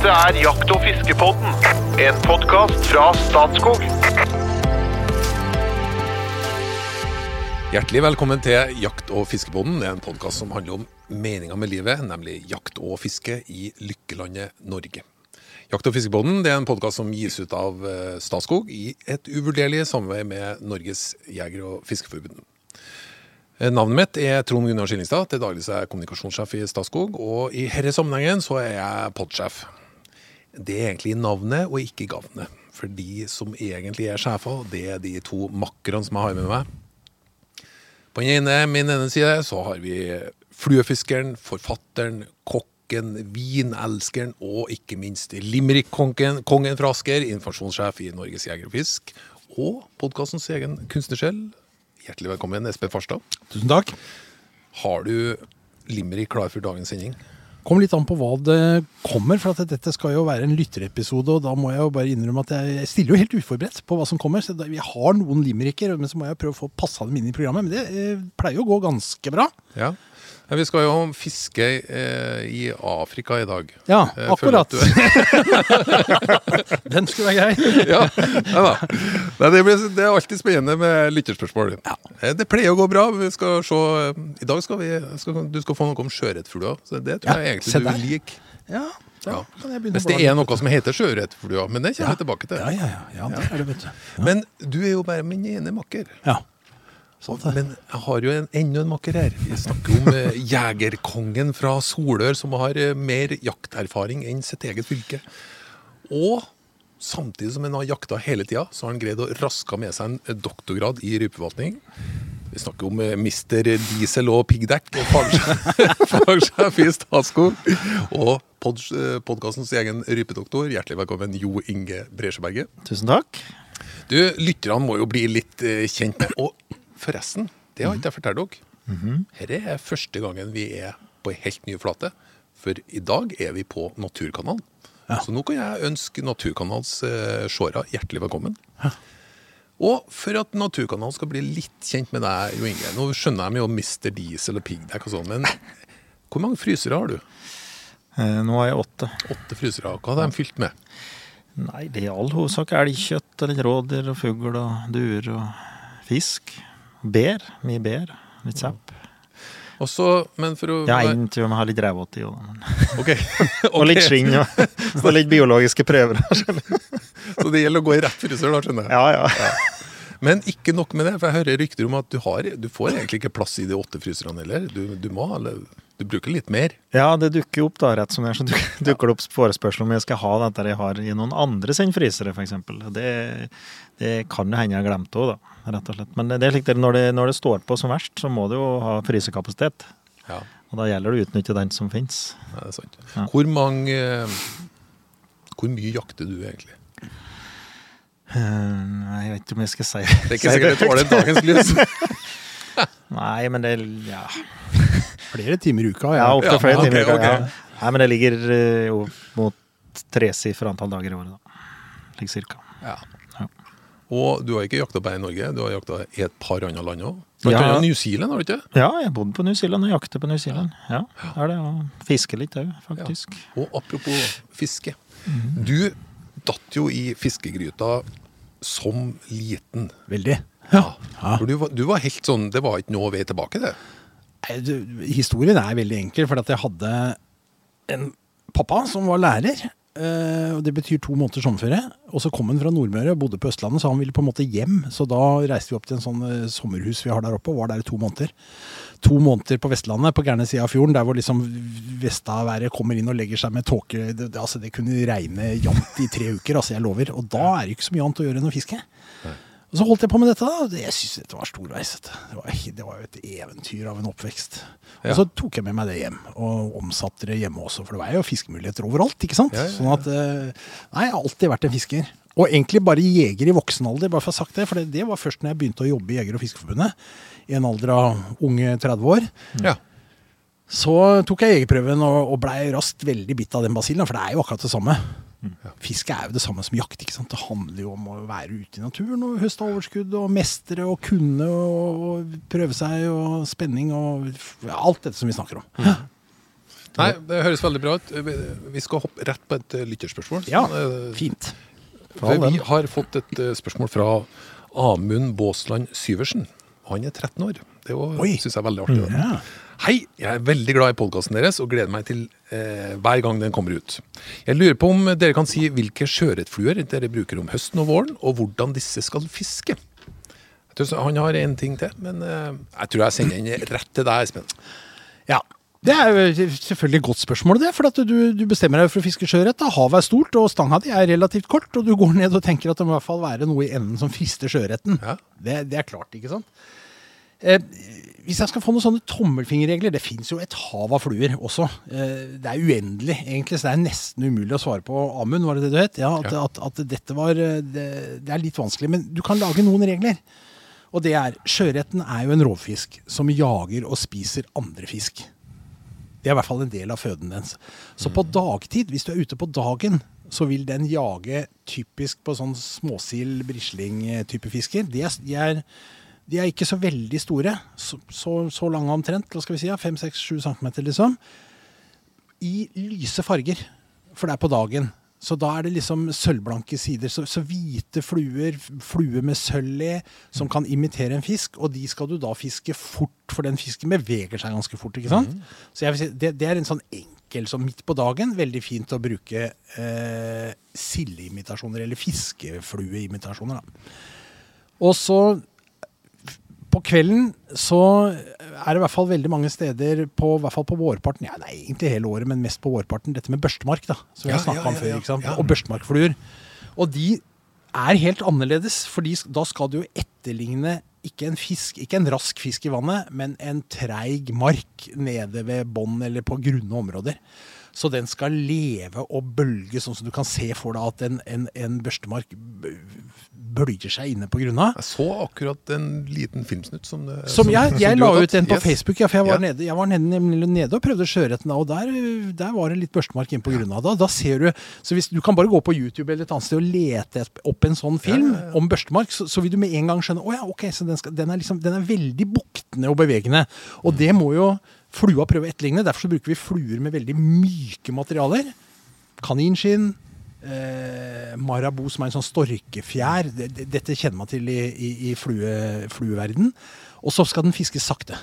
Dette er Jakt- og fiskepodden, en podkast fra Statskog. Hjertelig velkommen til Jakt- og fiskepodden. En podkast som handler om meninga med livet, nemlig jakt og fiske i lykkelandet Norge. Jakt- og fiskepodden er en podkast som gis ut av eh, Statskog i et uvurderlig samarbeid med Norges jeger- og fiskeforbund. Eh, Navnet mitt er Trond Gunnar Skillingstad. Til daglig er jeg kommunikasjonssjef i Statskog, og i denne sammenhengen så er jeg podsjef. Det er egentlig navnet og ikke gavnet. For de som egentlig er sjefer, det er de to makkerne som jeg har med meg. På den ene, min ene side så har vi fluefiskeren, forfatteren, kokken, vinelskeren og ikke minst limerickkongen kongen fra Asker, informasjonssjef i Norges Jeger og Fisk, og podkastens egen kunstnersjel. Hjertelig velkommen, Espen Farstad. Tusen takk. Har du limerick klar for dagens sending? Kom litt an på hva det kommer, for dette skal jo være en lytterepisode. Og da må jeg jo bare innrømme at jeg stiller jo helt uforberedt på hva som kommer. Så vi har noen limericker, men så må jeg prøve å få passa dem inn i programmet. Men det eh, pleier jo å gå ganske bra. Ja. Ja, Vi skal jo fiske eh, i Afrika i dag. Ja, eh, akkurat. Den skulle være grei. ja, ja da. Nei, det, blir, det er alltid spennende med lytterspørsmål. Ja. Det pleier å gå bra. Vi skal se, I dag skal vi skal, du skal få noe om sjøørretflua. Så det tror jeg egentlig du vil like. Ja, Ja. Hvis det er noe som heter sjøørretflua, men det kommer Ja. tilbake til. Ja, ja, ja, ja, det er det, vet du. Men du er jo bare min ene makker. ja. Sant. Men jeg har jo en, enda en makker her. Vi snakker om eh, jegerkongen fra Solør, som har eh, mer jakterfaring enn sitt eget fylke. Og samtidig som han har jakta hele tida, så har han greid å raske med seg en eh, doktorgrad i rypeforvaltning. Vi snakker om eh, Mr. Diesel og piggdekk, fagsjef fagsjef i Statskog. Og pod, podkastens egen rypedoktor, hjertelig velkommen, Jo Inge Bresjeberget. Tusen takk. Du, lytterne må jo bli litt eh, kjent med Og forresten, det har ikke jeg fortalt dere. Dette er første gangen vi er på ei helt ny flate. For i dag er vi på Naturkanalen. Så nå kan jeg ønske Naturkanals eh, seere hjertelig velkommen. Og for at Naturkanalen skal bli litt kjent med deg, Jo Inge Nå skjønner jeg jo Mr. Diesel og piggdekk og sånn, men hvor mange frysere har du? Eh, nå har jeg åtte. Åtte frysere. Hva har de fylt med? Nei, det er i all hovedsak elgkjøtt, eller rådyr og fugl og duer og fisk. Bær. Mye bær. Litt sepp. Også, men for å Ja, en tror vi har litt revått i. Og, Ok. og litt skinn. Og, og litt biologiske prøver. Så det gjelder å gå i rett fryser, da, skjønner jeg. Ja, ja. Men ikke nok med det, for jeg hører rykter om at du, har, du får egentlig ikke plass i de åtte fryserne heller. Du, du må eller, du bruker litt mer. Ja, det dukker opp da, rett som det er, så dukker det opp forespørsel om jeg skal ha dette jeg har i noen andre sin frysere, f.eks. Det, det kan jo hende jeg har glemt òg, da, rett og slett. Men det er slik det, når, det, når det står på som verst, så må du jo ha frysekapasitet. Ja, Og da gjelder det å utnytte den som fins. det er sant. Ja. Hvor mange Hvor mye jakter du egentlig? Nei, jeg vet ikke om jeg skal si Det Det er ikke sikkert det tåler dagens lys. Nei, men det ja. Flere timer i uka. ja, opptil Ja, flere ok, timer. i uka, Okay. Ja. Nei, men det ligger eh, jo mot tresifra antall dager i året, da. Like cirka. Ja. Ja. Og du har ikke jakta bare i Norge, du har jakta i et par andre land òg. Ja. New Zealand, har du ikke? Ja, jeg bodde på New Zealand og jakter på New Zealand. Ja, er det. Og fisker litt òg, faktisk. Og apropos fiske. Mhm. Du datt jo i fiskegryta som liten. Veldig. Ja. Ja. Du, var, du var helt sånn Det var ikke noe vei tilbake, det. Nei, du, Historien er veldig enkel, for at jeg hadde en pappa som var lærer. Eh, og Det betyr to måneder sommerferie. Og så kom han fra Nordmøre og bodde på Østlandet, så han ville på en måte hjem. Så da reiste vi opp til en sånn eh, sommerhus vi har der oppe, og var der i to måneder. To måneder på Vestlandet, på gærne sida av fjorden, der hvor liksom vestaværet kommer inn og legger seg med tåke. Det, altså, det kunne regne jevnt i tre uker, altså jeg lover. Og da er det ikke så mye annet å gjøre enn å fiske. Og så holdt jeg på med dette, da. og Jeg syntes dette var storveis. Det var, det var jo et eventyr av en oppvekst. Ja. Og så tok jeg med meg det hjem, og omsatte det hjemme også. For det var jo fiskemuligheter overalt, ikke sant. Ja, ja. Sånn at eh, Nei, jeg har alltid vært en fisker. Og egentlig bare jeger i voksen alder, bare for å ha sagt det. For det, det var først når jeg begynte å jobbe i Jeger- og Fiskerforbundet, i en alder av unge 30 år. Ja. Så tok jeg jegerprøven og, og blei raskt veldig bitt av den basillen, for det er jo akkurat det samme. Fiske er jo det samme som jakt. ikke sant? Det handler jo om å være ute i naturen og høste overskudd og mestre og kunne og, og prøve seg og spenning og alt dette som vi snakker om. Nei, det høres veldig bra ut. Vi- skal hoppe rett på et eh, lytterspørsmål. Ja, Eh, fint. For vi har fått et eh, spørsmål fra Amund Båsland Syversen. Han er 13 år. Det syns jeg er veldig artig. da. Ja. Hei, jeg er veldig glad i podkasten deres og gleder meg til eh, hver gang den kommer ut. Jeg lurer på om dere kan si hvilke sjøørretfluer dere bruker om høsten og våren, og hvordan disse skal fiske. Han har en ting til, men eh, jeg tror jeg sender den rett til deg, Espen. Ja. Det er jo selvfølgelig et godt spørsmål, det. For at du, du bestemmer deg for å fiske sjøørret. Havet er stort, og stanga di er relativt kort. Og du går ned og tenker at det må i hvert fall være noe i enden som frister sjøørreten. Ja. Det, det er klart, ikke sant? Eh, hvis jeg skal få noen sånne tommelfingerregler Det fins jo et hav av fluer også. Eh, det er uendelig, egentlig, så det er nesten umulig å svare på. Amund, var det det du het? Ja, at. At, at dette var eh, det, det er litt vanskelig. Men du kan lage noen regler. Og det er Sjøørreten er jo en rovfisk som jager og spiser andre fisk. Det er i hvert fall en del av føden dens. Så på dagtid, hvis du er ute på dagen, så vil den jage typisk på sånn småsild, brisling-type fisker. De er, de, er, de er ikke så veldig store. Så, så, så lange omtrent, hva skal vi si, 5-6-7 cm liksom. I lyse farger, for det er på dagen. Så da er det liksom sølvblanke sider. Så, så hvite fluer, fluer med sølv i, som kan imitere en fisk. Og de skal du da fiske fort, for den fisken beveger seg ganske fort. ikke sant? Så jeg vil si, det, det er en sånn enkel, så midt på dagen, veldig fint å bruke eh, sildeimitasjoner, eller fiskeflueimitasjoner. da. Og så på kvelden så er det i hvert fall veldig mange steder, på, i hvert fall på vårparten, ja, nei, egentlig hele året, men mest på vårparten, dette med børstemark, da, som vi har snakka om før, ikke sant? og børstemarkfluer. Og de er helt annerledes, for da skal du jo etterligne ikke en fisk, ikke en rask fisk i vannet, men en treig mark nede ved bånn eller på grunne områder. Så den skal leve og bølge, sånn som du kan se for deg at en, en, en børstemark bølger seg inne på grunna. Jeg så akkurat en liten filmsnutt som det Som jeg, jeg du la ut en på. Yes. Facebook, ja, for jeg var, Ja. nede, jeg var nede, nede og prøvde sjøørreten, og der, der var det litt børstemark inne på grunna. Da, da ser du, så hvis Du kan bare gå på YouTube eller et annet sted og lete opp en sånn film om børstemark, så, så vil du med en gang skjønne å ja, ok, så den, skal, den, er liksom, den er veldig buktende og bevegende. Og det må jo flua prøve å etterligne. Derfor så bruker vi fluer med veldig myke materialer. Kaninskinn. Eh, marabou, som er en sånn storkefjær. Det- det- Dette kjenner man til i, i, i flue, flueverden. Og så skal den fiskes sakte.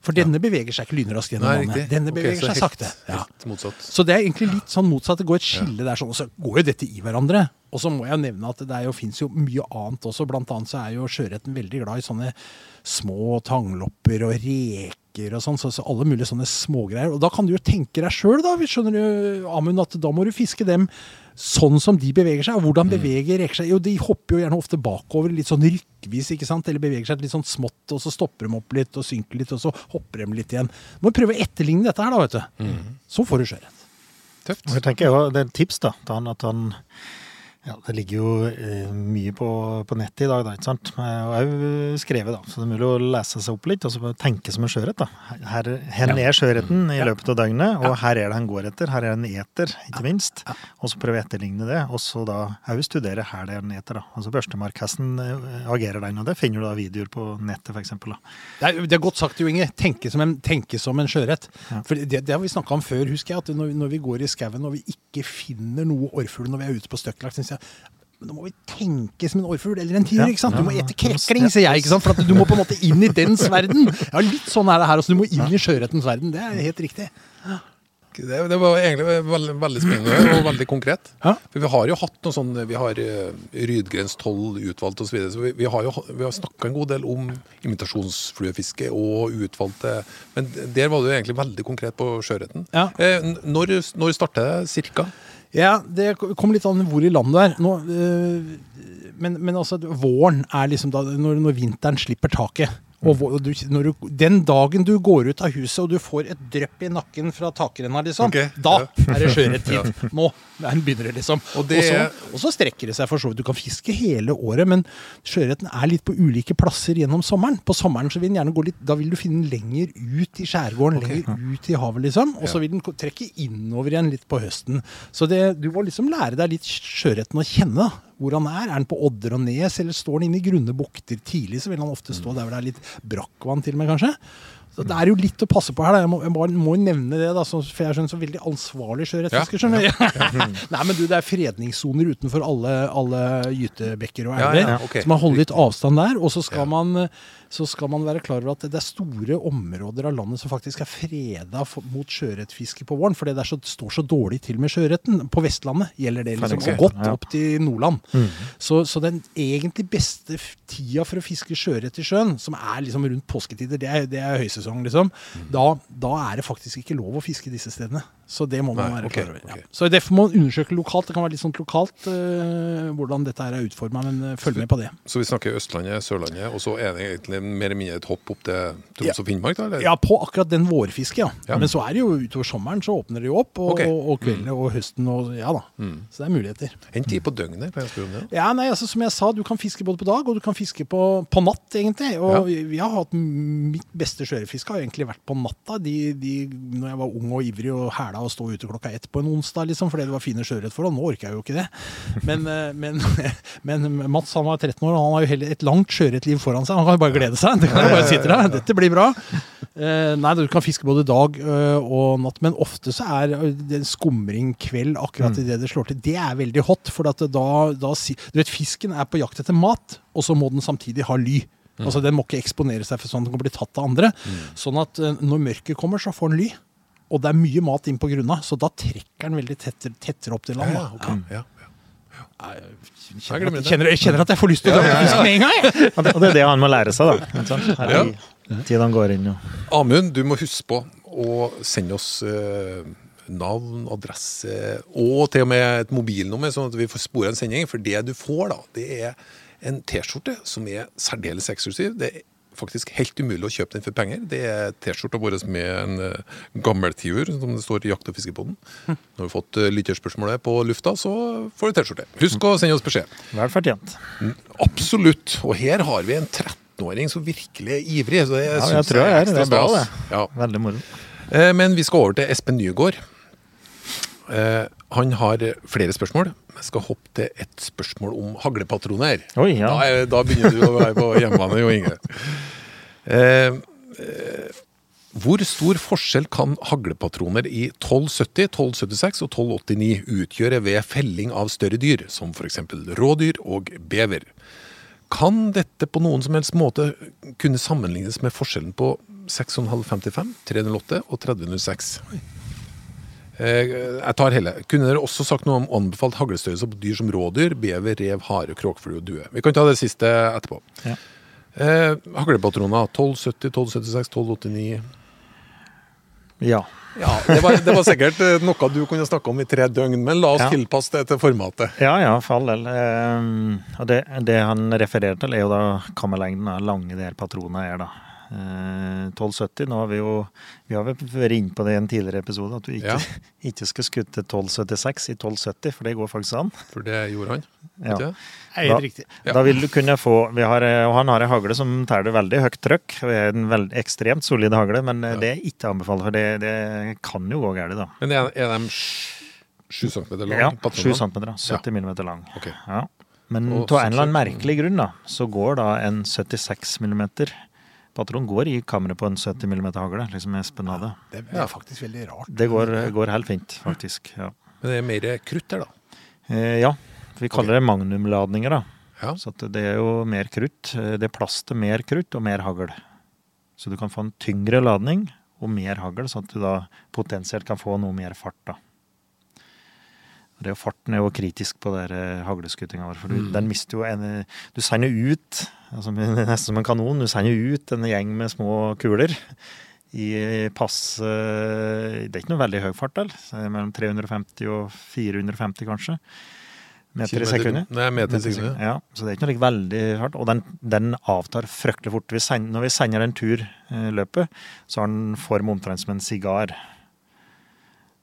For denne beveger seg ikke lynraskt gjennom Nei, vannet. Denne beveger seg helt- sakte. Ja. Helt. Så det er egentlig litt sånn motsatt. Det går et skille der, sånn, og så går jo dette i hverandre. Og så må jeg nevne at det fins jo mye annet også. Blant annet så er jo sjøørreten veldig glad i sånne små tanglopper og reker og sånn. Så, så alle mulige sånne smågreier. Og da kan du jo tenke deg sjøl, da, vi skjønner du, Amund, at da må du fiske dem sånn som de beveger seg. Og hvordan beveger reker seg? Jo, de hopper jo gjerne ofte bakover, litt sånn rykkvis, ikke sant? Eller beveger seg litt sånn smått, og så stopper de opp litt og synker litt, og så hopper de litt igjen. Du må prøve å etterligne dette her, da, vet du. Så får du sjøørret. Tøft. Og jeg tenker jo, Det er et tips da, til han at han ja, Det ligger jo eh, mye på, på nettet i dag, da, ikke sant? Eh, Og jo skrevet, da, så det er mulig å lese seg opp litt og så tenke som en sjøørret. da. Her, ja. er sjøørreten i løpet av døgnet, og her er det han går etter. Her er det en eter, ikke minst. Og så prøve å etterligne det, og så da òg studere her det er en eter. da. Altså Børstemarkhesten eh, agerer den, og det finner du da videoer på nettet, f.eks. Det er, det er godt sagt, Jo Inge. Tenke som en, tenke som en sjøørret. Ja. For det, det har vi snakka om før, husker jeg. At når, når vi går i skauen og vi ikke finner noe orrfugl når vi er ute på støkkjakt, men da må vi tenke som en orrfugl eller en tiur. Ja. Du må ete krekling, sier jeg. ikke sant? For at du må på en måte inn i dens verden. Ja, Litt sånn er det her. også. Du må inn i sjøørretens verden. Det er helt riktig. Det, det var egentlig veldig, veldig spennende og veldig konkret. Ja. For vi har jo hatt noe sånn Vi har uh, Rydgrens 12 utvalgt osv. Så, videre, så vi, vi har jo vi har snakka en god del om imitasjonsfluefiske og utvalgte Men der var det jo egentlig veldig konkret på sjøørreten. Ja. Eh, når, når starter det cirka? Ja, det kommer litt an hvor i landet du er. Nå, øh, men, men altså, våren er liksom da når, når vinteren slipper taket. Og du, du, den dagen du går ut av huset og du får et drypp i nakken fra takrenna, liksom, okay. da er det sjøørrettid. Nå begynner det, liksom. Og det- så, og så strekker det seg for så vidt. Du kan fiske hele året, men sjøørreten er litt på ulike plasser gjennom sommeren. På sommeren så vil den gjerne gå litt Da vil du finne den lenger ut i skjærgården, lenger ut i havet, liksom. Og så vil den trekke innover igjen litt på høsten. Så det, du må liksom lære deg litt sjøørreten å kjenne. da. Hvor han er. Er han på odder og nes, eller står han inne i grunne bukter? Tidlig så vil han ofte stå der hvor det er litt brakkvann, til og med, kanskje. Så Det er jo litt å passe på her. Da. Jeg må, jeg bare må nevne det, da, for jeg er sånn så veldig ansvarlig sjøørretfisker. skjønner du. Nei, men du, Det er fredningssoner utenfor alle, alle gytebekker og Ja, elver. ja, okay. Så man holder litt avstand der. Og så skal, man, så skal man være klar over at det er store områder av landet som faktisk er freda for, mot sjøørretfiske på våren. Fordi det så, står så dårlig til med sjøørreten. På Vestlandet gjelder det liksom, og godt ja. opp til Nordland. Så, så den egentlig beste tida for å fiske sjøørret i sjøen, som er liksom rundt påsketider, det er, det er høysesong, liksom. Da, da er det faktisk ikke lov å fiske disse stedene. Så det må man Nei, være klar over. ok. Ja. Så derfor må man undersøke lokalt. Det kan være litt sånn lokalt uh, hvordan dette her er utforma, men øh, følg med på det. Så vi snakker Østlandet, Sørlandet, og så er det egentlig mer eller mindre et hopp opp til Troms og Finnmark? da, eller? Ja, på akkurat den vårfisket, ja. Ja. Men så er det jo utover sommeren, så åpner det jo opp. Og, okay. og, og kveldene og høsten og ja da. Så det er muligheter. En tid på døgnet, kan jeg spørre om det? Ja, nei, altså Som jeg sa, du kan fiske både på dag og du kan fiske på, på natt, egentlig. Og Ja. vi, vi har hatt mitt beste sjøørretfiske har egentlig vært på natta. De, de, når jeg var ung og ivrig og hæla å stå ute klokka ett på en onsdag, liksom, fordi det var fine sjøørretforhold. Nå orker jeg jo ikke det. Men, eh, men, men Mats han var 13 år, og han har jo heller et langt sjøørretliv foran seg. Han kan jo bare glede seg. Det kan jo bare sitte der. Dette blir bra. Eh, nei, du kan fiske både dag øh, og natt, men ofte så er det skumring kveld akkurat idet det slår til. Det er veldig hot, for at da, da Du vet, fisken er på jakt etter mat, og så må den samtidig ha ly. Altså Den må ikke eksponere seg for sånn at den kan bli tatt av andre. Sånn at når mørket kommer, så får den ly. Og det er mye mat inn på grunna, så da trekker den veldig tettere, tettere opp til land. Ja, da. ok. ja, ja. Jeg kjenner, at, jeg, kjenner, jeg kjenner at jeg får lyst til å dra på fisk med en gang! Og det, er det han må lære seg, da. Her er Ja. tiden han går inn. Og. Amund, du må huske på å sende oss eh, navn, adresse og til og med et mobilnummer, sånn at vi får spore en sending. For det du får, da, det er en T-skjorte som er særdeles eksklusiv. Det er faktisk helt umulig å kjøpe den for penger. Det er T-skjorta vår med en gammel gammeltiur, som det står i Jakt- og fiskebonden'. Når vi har fått uh, lytterspørsmålet på lufta, så får du T-skjorte. Husk å sende oss beskjed. Vel fortjent. Absolutt. Og her har vi en 13-åring som virkelig er ivrig. Så det Ja, jeg tror jeg er. Det er bra, det. Ja. Veldig moro. Eh, Men vi skal over til Espen Nygaard. Eh, Han har flere spørsmål. Jeg skal hoppe til et spørsmål om haglepatroner. Oi, ja. Da, da begynner du å være på hjemmebane, Jo Inge. Eh, eh, hvor stor forskjell kan haglepatroner i 1270, 1276 og 1289 utgjøre ved felling av større dyr, som f.eks. rådyr og bever? Kan dette på noen som helst måte kunne sammenlignes med forskjellen på 6,555, 308 og 3006? Eh, Jeg tar hele. Kunne dere også sagt noe om anbefalt haglstørrelse på dyr som rådyr, bever, rev, hare, kråkeflue og due? Vi kan ta det siste etterpå. Ja. Eh, haglepatroner 1270, 1276, 1289 Ja. Ja, det var, det var sikkert eh, noe du kunne snakke om i tre døgn, men la oss Ja. tilpasse det til formatet. Ja, ja, for all del. Eh, og det, det han refererer til, er jo da kammerlengden av lange der patronene er, da. Eh, 1270, nå har vi jo Vi har vel vært inne på det i en tidligere episode, at du ikke, Ja. ikke skal skutte 1276 i 1270, for det går faktisk an. For det gjorde han. Ja. Ikke det? Riktig. Ja. Da vil du kunne få vi har, eh, Og han har ei hagle som tæler veldig høyt trøkk. er en veldig ekstremt solid hagle, men ja. det er ikke anbefalt, for det, det kan jo gå galt, da. Men er, er de 7 cm lang? Ja, 7 cm, 70 mm lang. Okay. Ja. Men av en eller annen merkelig grunn da, så går da en 76 mm patron går i kammeret på en 70 mm hagle, liksom Espen hadde. Det er faktisk veldig rart. Det går, går helt fint, faktisk. Ja. Men det er mer krutt her, da. Eh, ja. Vi kaller det magnumladninger, da. Ja. Så at det er jo mer krutt. Eh, Det er plass til mer krutt og mer hagl. Så du kan få en tyngre ladning og mer hagl, sånn at du da potensielt kan få noe mer fart. da. Det er jo Farten er jo kritisk på eh, vår. For du, den mister jo en Du sender ut altså, nesten som en kanon. Du sender ut en gjeng med små kuler i pass Det er ikke noe veldig høy fart, vel? Mellom 350 og 450, kanskje. Meter i sekundet. Nei, meter i sekundet. Ja, så det er ikke noe veldig hardt. Og den, den avtar fryktelig fort. Vi sender, når vi sender en tur eh, løpet, så har den form omtrent som en sigar.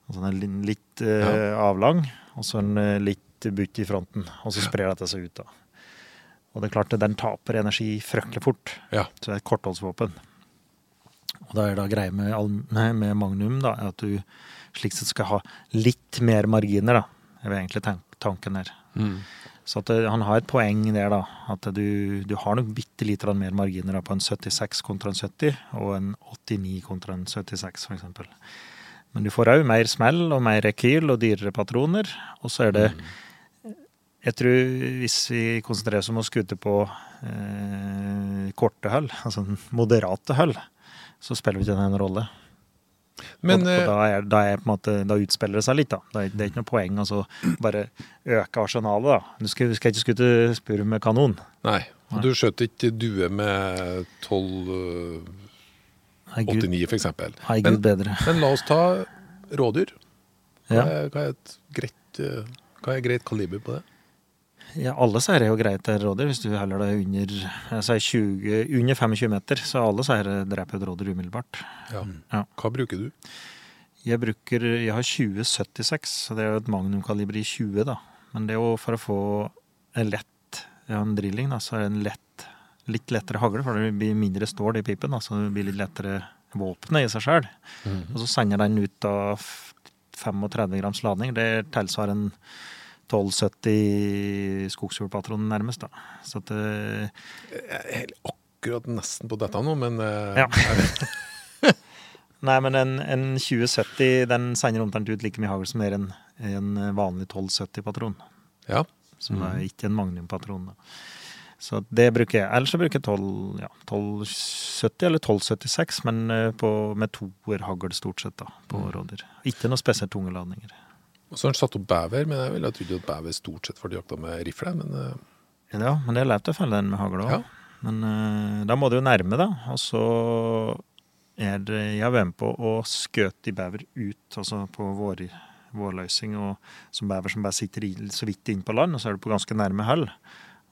Altså den er li- litt eh, avlang, og så en eh, litt butt i fronten. Og så sprer dette seg ut, da. Og det er klart at den taper energi fryktelig fort. Ja. Så det er et kortholdsvåpen. Og da er det greia med, med Magnum da, at du slik sett skal ha litt mer marginer, da. Det er egentlig tanken her. Mm. Så at det, han har et poeng der, da. At du, du har nok bitte lite mer marginer da, på en 76 kontra en 70, og en 89 kontra en 76 f.eks. Men du får òg mer smell og mer rekyl og dyrere patroner. Og så er det mm. Jeg tror hvis vi konsentrerer oss om å skute på eh, korte hull, altså moderate hull, så spiller vi ikke den rolle. Men, og, og eh, da, er, da, er måte, da, utspiller det seg litt, da. Det er, det er ikke noe poeng å altså, bare øke arsenalet, da. Du skal, du skal ikke skute spurv med kanon. Nei. Og du skjøt ikke due med tolv 89 f.eks. Men, men la oss ta rådyr. Hva, er, hva er et greit, eh, hva er greit kaliber på det? Ja, alle seier er jo greit til rådyr, hvis du heller det under, sier 20, under 25 meter. Så alle seier eh, dreper et rådyr umiddelbart. Ja. Mm. ja. Hva bruker du? Jeg bruker, jeg har 2076, så det er jo et magnumkaliber i 20, da. Men det er jo for å få en lett, ja, en drilling, da, så er det en lett litt lettere hagle, for det blir mindre stål i pipen, Altså så det blir litt lettere våpenet i seg sjøl. Og så sender den ut av 35 grams ladning. Det tilsvarer en 1270 skogshullpatron nærmest, da. Så at det, Jeg er akkurat nesten på dette nå, men eh, Ja. Nei, men en, en 2070 den sender omtrent ut like mye hagl som er en, en vanlig 1270-patron. ja. Som er ikke en magnumpatron. da. Så det bruker jeg. Ellers så bruker jeg 12, ja, 1270 eller 1276, men eh, på, med toerhagl stort sett da, på rådyr. Ikke noe spesielt tunge ladninger. Og så har han satt opp bever, men jeg ville trodd at bever stort sett var jakta med rifle. Men eh, Ja, men det er lett å felle den med hagl òg. Ja. Men uh, da må du jo nærme, da. Og så er det Jeg vært med på å skøte i bever ut, altså på vår, vårløsing, og som bever som bare sitter i, så vidt inn på land, og så er du på ganske nærme hull.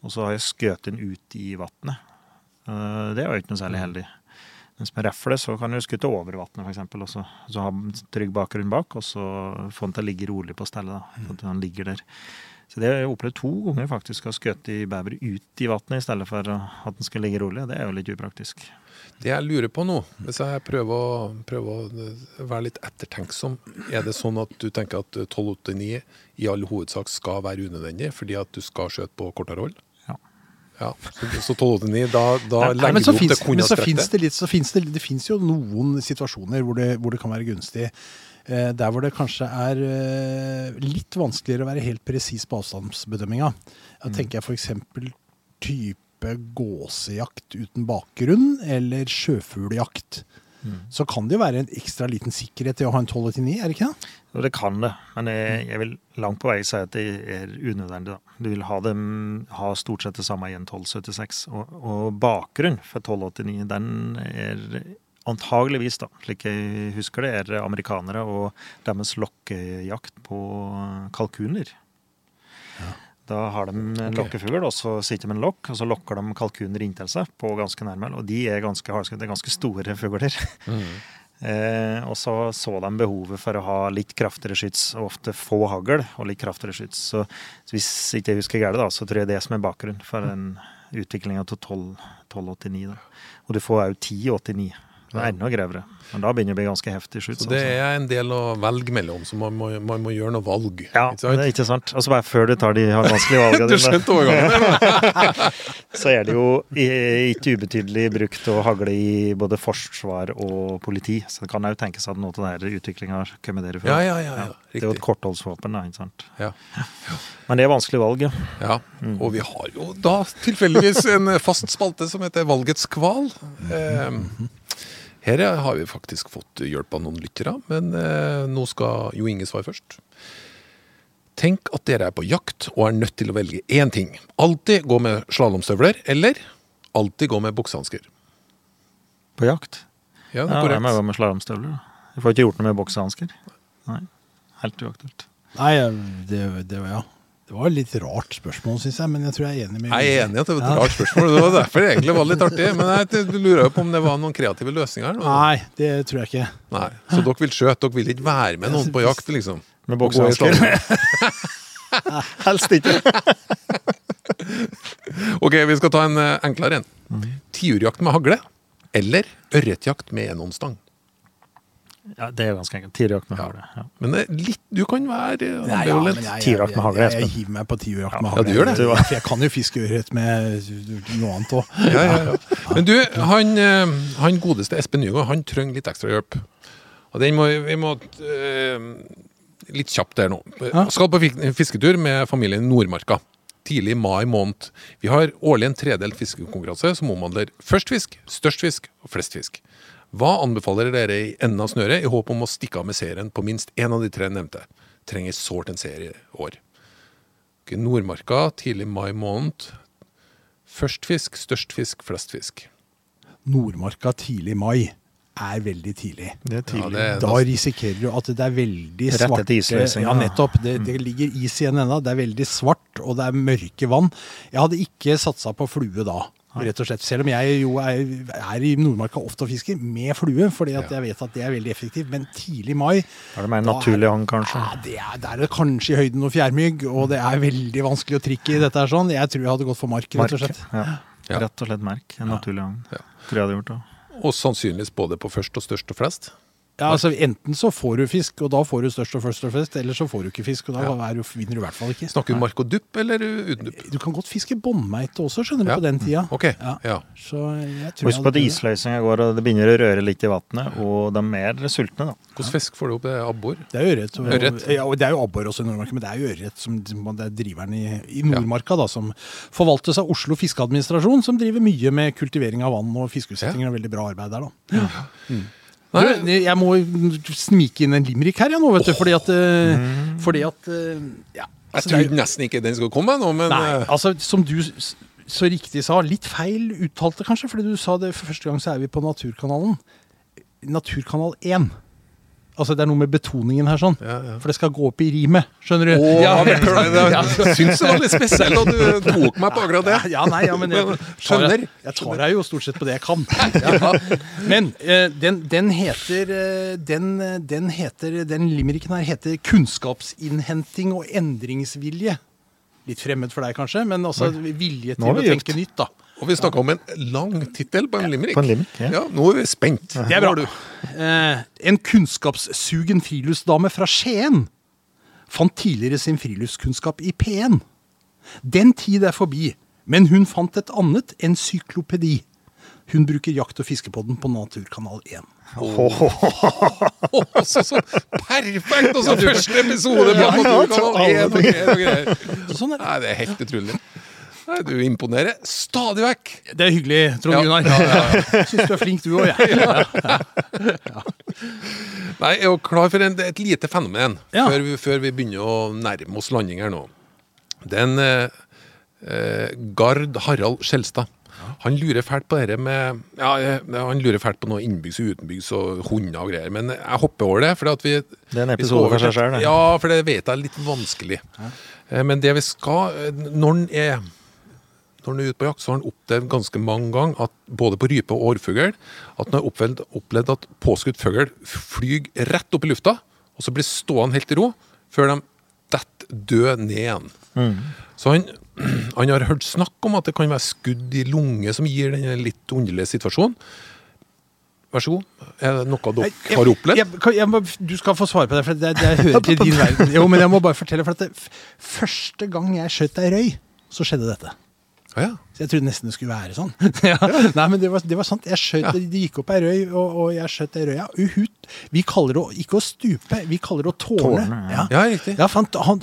Og så har jeg skutt den ut i vannet. Eh, det er jo ikke noe særlig heldig. Mens med refle så kan du skutte over vannet, f.eks. Og så, så ha en trygg bakgrunn bak, og så få den til å ligge rolig på stellet. da, at den ligger der. Så det har jeg opplevd to ganger faktisk, å skutt i bever ut i vannet i stedet for at den skal ligge rolig. Det er jo litt upraktisk. det jeg lurer på nå, hvis jeg prøver å, prøver å være litt ettertenksom, er det sånn at du tenker at 1289 i all hovedsak skal være unødvendig fordi at du skal skjøte på kortere hold? Ja. Så, så 1289, da, da Nei, legger du opp finnes, til kun men så finnes det. det litt, så finnes det, det finnes jo noen situasjoner hvor det, hvor det kan være gunstig. Eh, der hvor det kanskje er eh, litt vanskeligere å være helt presis på avstandsbedømminga. Da tenker jeg f.eks. type gåsejakt uten bakgrunn, eller sjøfugljakt. Så kan det jo være en ekstra liten sikkerhet i å ha en 1289, er det ikke det? Jo, det kan det, men jeg, jeg vil langt på vei si at det er unødvendig. da. Du vil ha dem ha stort sett det samme i en 1276. Og, og bakgrunnen for 1289, den er antageligvis, da, slik jeg husker det, er amerikanere og deres lokkejakt på kalkuner. Da har de en okay. lokkefugl, og så sitter de med en lokk, og så lokker de kalkuner inntil seg på ganske nærme. Og de er ganske, hardskutte, det er ganske store fugler. Eh, og så så de behovet for å ha litt kraftigere skyts, og ofte få hagl og litt kraftigere skyts. Så hvis ikke jeg husker galt, så tror jeg det er som er bakgrunn for den utviklinga til 1289. Da. Og du får òg 1089. Det er enda grevere. Men da begynner det å bli ganske heftig skyts. Så det altså. er en del å velge mellom, så man må, man må gjøre noe valg. Ja, ikke det er ikke sant. Og så bare før du tar de vanskelige valgene Du skjønte overgangen? så er det jo ikke ubetydelig brukt å hagle i både forsvar og politi. Så det kan òg tenkes at noe av denne utviklinga dere før. Ja, ja, ja, ja, Det er jo et kortholdsvåpen, da, ikke sant. Ja. Men det er vanskelig valg, ja. Ja, og vi har jo da tilfeldigvis en fast spalte som heter Valgets kval. Eh, her har vi faktisk fått hjelp av noen lyttere, men eh, nå skal Jo Inge svare først. Tenk at dere er på jakt og er nødt til å velge én ting. Alltid gå med slalåmstøvler, eller alltid gå med buksehansker. På jakt. Ja, det er Ja, er jeg må gå med slalåmstøvler. Jeg får ikke gjort noe med boksehansker. Nei. Helt uaktuelt. Nei, det, det, var- ja. Det var et litt rart spørsmål, syns jeg, men jeg tror jeg er enig med Jeg er enig i at det var et Ja. rart spørsmål. Det var derfor det egentlig var litt artig. Men jeg lurer jo på om det var noen kreative løsninger Eller? Nei, det tror jeg ikke. Nei. Så dere vil skjøte? Dere vil ikke være med noen på jakt, liksom? Med boksehansker? Helst ikke. Ok, vi skal ta en eh, enklere en. Tiurjakt med hagle eller ørretjakt med enhåndsstang? Ja, det er ganske enkelt. Tiurjakt med hagle. Ja. Men det er litt, du kan være Nei, ja, men jeg, jeg, Tiurjakt med hagle, jeg, jeg, hiver meg på tiurjakt med Ja, hagle. du gjør det. For jeg kan jo fiske ørret med noe annet òg. Ja, ja, ja. Men du, han, eh, han godeste Espen Nygaard, han trenger litt ekstra hjelp. Og den må vi må eh, Litt kjapt der nå. Ja. Skal på fisketur med familien Nordmarka. Tidlig mai måned. Vi har årlig en tredelt fiskekonkurranse som omhandler først fisk, størst fisk og flest fisk. Hva anbefaler dere i enden av snøret i håp om å stikke av med serien på minst én av de tre nevnte? Trenger sårt en serie i år. Ok, Nordmarka, tidlig mai måned. Først fisk, størst fisk, flest fisk. Nordmarka tidlig mai er veldig tidlig. Det er Ja, tidlig. det- Da risikerer du at det er veldig Rett svart etter isløsing, Ja, ja. nettopp. Det, det ligger is igjen ennå. Det er veldig svart, og det er mørke vann. Jeg hadde ikke satsa på flue da, rett og slett. Selv om jeg jo er, er i Nordmarka ofte og fisker med flue, fordi at jeg vet at det er veldig effektivt. Men tidlig mai Er det mer naturlig hang, kanskje? ja, det er, Der er det kanskje i høyden noe fjærmygg, og det er veldig vanskelig å trikke i dette her sånn. Jeg tror jeg hadde gått for mark, rett og slett. Ja. Ja. Rett og slett merk. En naturlig hang. Ja. Tror jeg hadde gjort det. Og sannsynligvis både på først og størst og flest. Ja, altså Enten så får du fisk, og da får du størst og først og flest, eller så får du ikke fisk, og da er du, vinner du i hvert fall ikke. Snakker du mark og dupp eller uten dupp? Du kan godt fiske båndmeite også, skjønner du, Ja. på den tida. Ok, Ja. ja. Så jeg tror Husk på at isløsninga går, og det begynner å røre litt i vannet, og de er mer sultne, da. Hvordan fisk får du opp? Det er abbor? Det er ørret. og- Ørret. Ja, og det er jo abbor også i Nordmarka, men det er jo ørret som det er driveren i, i Nordmarka, da, som forvaltes av Oslo fiskeadministrasjon, som driver mye med kultivering av vann og fiskeutsettinger. og Veldig bra arbeid der, da. Nei, Du, jeg må snike inn en limerick her, jeg nå, vet du, fordi at, eh, fordi at eh, ja, jeg altså, trodde nesten ikke den skulle komme nå, men Nei, eh, altså som du så riktig sa, litt feil uttalte kanskje, fordi du sa det for første gang så er vi på Naturkanalen. Naturkanal 1. Altså det er noe med betoningen her sånn. Ja, ja. For det skal gå opp i rimet, skjønner du. Oh, ja. Jeg syns det var litt spesielt at du tok meg på akkurat det. Ja, nei, ja, men jeg, skjønner. jeg tar deg jo stort sett på det jeg kan. Men eh, den, den heter eh, den, eh, den heter Den limericken her heter 'Kunnskapsinnhenting og endringsvilje'. Litt fremmed for deg, kanskje, men altså vilje til å tenke nytt, da. Og vi snakka om en lang tittel på en limerick. På en limerick, ja. ja. Nå er vi spent. Det er bra. Eh, en kunnskapssugen friluftsdame fra Skien fant tidligere sin friluftskunnskap i P1. Den tid er forbi, men hun fant et annet encyklopedi. Hun bruker Jakt- og fiskepodden på Naturkanal 1. Å, så, så perfekt! Og så første episode på Naturkanal 1 og greier og greier. Sånn er det. Nei, det er helt utrolig. Nei, du imponerer stadig vekk. Det er hyggelig, Trond Ja. Gunnar. Ja, Syns du er flink, du òg, jeg. Nei, jeg er jo klar for en, et lite fenomen Ja. før, vi, før vi begynner å nærme oss landing her nå. Er eh, eh, Gard Harald Skjelstad. Han lurer fælt på dette med Ja, eh, han lurer fælt på noe innbyggs og utenbyggs og hunder og greier, men jeg hopper over det. For at vi, Det er en episode over for seg sjøl. Ja, for det vet jeg er litt vanskelig. Ja. Men det vi skal eh, Når han er når han er ute på jakt, så har han opplevd ganske mange ganger at både på rype og årfugl at han har opplevd, opplevd at påskutt fugl flyr rett opp i lufta, og så blir stående helt i ro før de detter død ned igjen. Så han, han har hørt snakk om at det kan være skudd i lunge som gir den litt underlige situasjonen. Vær så god. Er det noe dere Jeg- har opplevd? jeg- jeg, jeg må- du skal få svare på det, for det, det hører til din verden. Jo, men jeg må bare fortelle, for at det, første gang jeg skjøt ei røy, så skjedde dette. Ja. Så jeg trodde nesten det skulle være sånn. ja. Nei, men det var, det var sant. Jeg skjøt, Det gikk opp ei røy, og, og jeg skjøt ei røy. Ja. Uhut. Vi kaller det ikke å stupe, vi kaller det å tårne. Tårne, ja. Riktig. Ja, fant, han,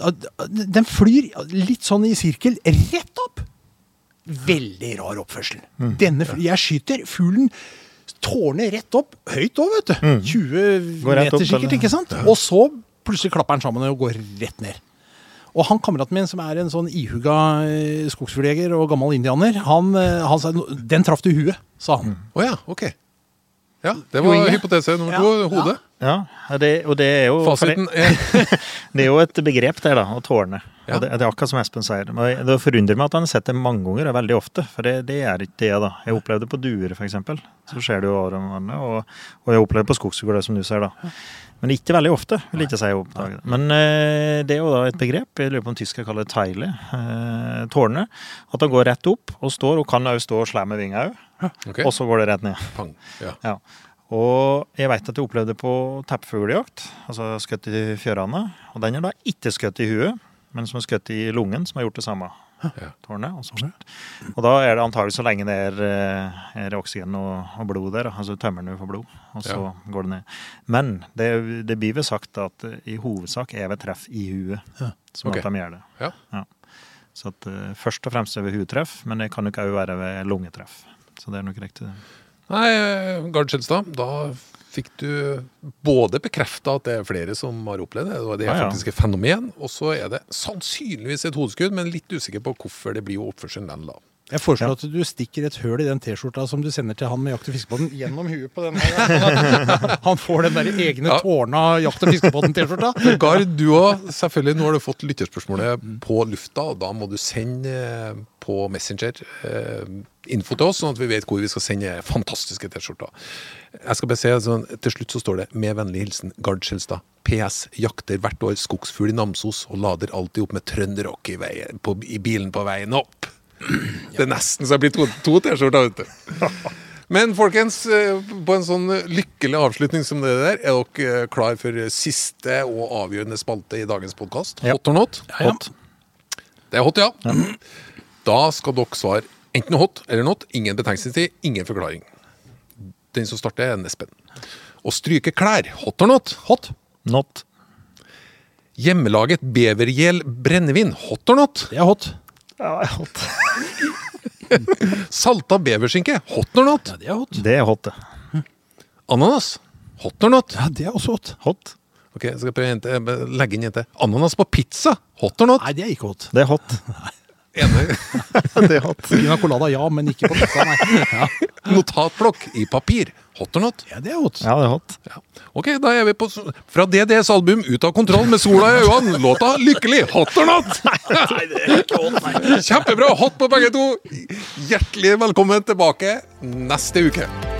den flyr litt sånn i sirkel, rett opp. Veldig rar oppførsel. Mm. Denne, jeg skyter, fuglen tårner rett opp, høyt òg, vet du. 20 Mm. Går rett meter opp, sikkert, eller? ikke sant? Og så plutselig klapper den sammen og går rett ned. Og han kameraten min, som er en sånn ihuga eh, skogsfugljeger og gammel indianer, han, eh, han sa den traff du i huet, sa han. Å ja, ok. Ja, det var hypotese nummer Ja, to. Hodet. Ja, det, og det er jo det- Fasiten er Det er jo et begrep der, da, å tårne. Ja. Og det, det er akkurat som Espen sier. Men Det forundrer meg at han har sett det mange ganger, og veldig ofte. For det, det er ikke det, da. Jeg opplevde det på duer, f.eks. Så skjer det jo over om over. Og, og jeg opplevde det på skogsfugler, som du ser, da. Men ikke veldig ofte, vil jeg ikke si oppdager det. Men eh, det er jo da et begrep, jeg lurer på om tyskere kaller det teile, eh, tårne. At det går rett opp og står, og kan òg stå og slå med vinga òg. Okay. Og så går det rett ned. Pang. Ja. Ja. Og jeg vet at jeg opplevde det på teppfuglejakt, altså skutt i fjørene. Og den er da ikke skutt i huet, men som er skutt i lungen, som har gjort det samme. Ja. Tårnet, og, og da er det antagelig så lenge det er, eh, er oksygen og, og blod der, altså tømmer den for blod, og så går det ned. Men det, det blir vel sagt at eh, i hovedsak er det treff i huet Ja. som okay. at de gjør det. Ja. Så at, uh, først og fremst er ved hudtreff, men det kan jo ikke være ved lungetreff. Så det er nok riktig. Nei, Gard Skjelstad, da fikk du både bekrefta at det er flere som har opplevd det, og det er Ja, ja. faktisk et fenomen, og så er det sannsynligvis et hodeskudd, men litt usikker på hvorfor det blir jo oppførselen den da. Jeg foreslår at du stikker et høl i den T-skjorta som du sender til han med jakt- og fiskebåten, gjennom huet på den her. Han får den der egne Ja. tårna jakt- og fiskebåten-T-skjorta. Gard, du òg, selvfølgelig. Nå har du fått lytterspørsmålet på lufta, og da må du sende eh, på Messenger eh, info til oss, sånn at vi vet hvor vi skal sende fantastiske T-skjorter. Jeg skal bare se, altså, Til slutt så står det 'Med vennlig hilsen Gard Skjelstad'. PS. Jakter hvert år skogsfugl i Namsos og lader alltid opp med trønderrock i, veien- på- i bilen på veien opp. Det er nesten så jeg blir to, to T-skjorter, vet du. Men folkens, eh, på en sånn lykkelig avslutning som det der, er dere eh, klar for siste og avgjørende spalte i dagens podkast? Ja. Hot or not? Ja, ja. Hot. Det er hot, ja. Da skal dere svare enten hot eller not. Ingen betenkningstid, ingen forklaring. Den som starter, er Nespen. Å stryke klær. Hot or not? Hot. Not. Hjemmelaget bevergjel brennevin. Hot or not? Det er hot. Ja, det er hot. Salta beverskinke. Hot or not? Ja, det er hot. Det er hot, det. Ananas. Hot or not? Ja, det er også hot. Hot. Ok, jeg skal prøve å til. Legge inn jente. Ananas på pizza. Hot or not? Nei, det er ikke hot. Det er hot. Enig. det er hot. Gina colada, ja, men ikke på pizza, nei. Ja. Notatblokk i papir. Hot or not? ja, det er hot. Ja, det er hot. Ja. Ok, da er vi på Fra DDs album Ut av kontroll med sola i øynene. Låta Lykkelig. Hot or not? Kjempebra. Hot på begge to. Hjertelig velkommen tilbake neste uke.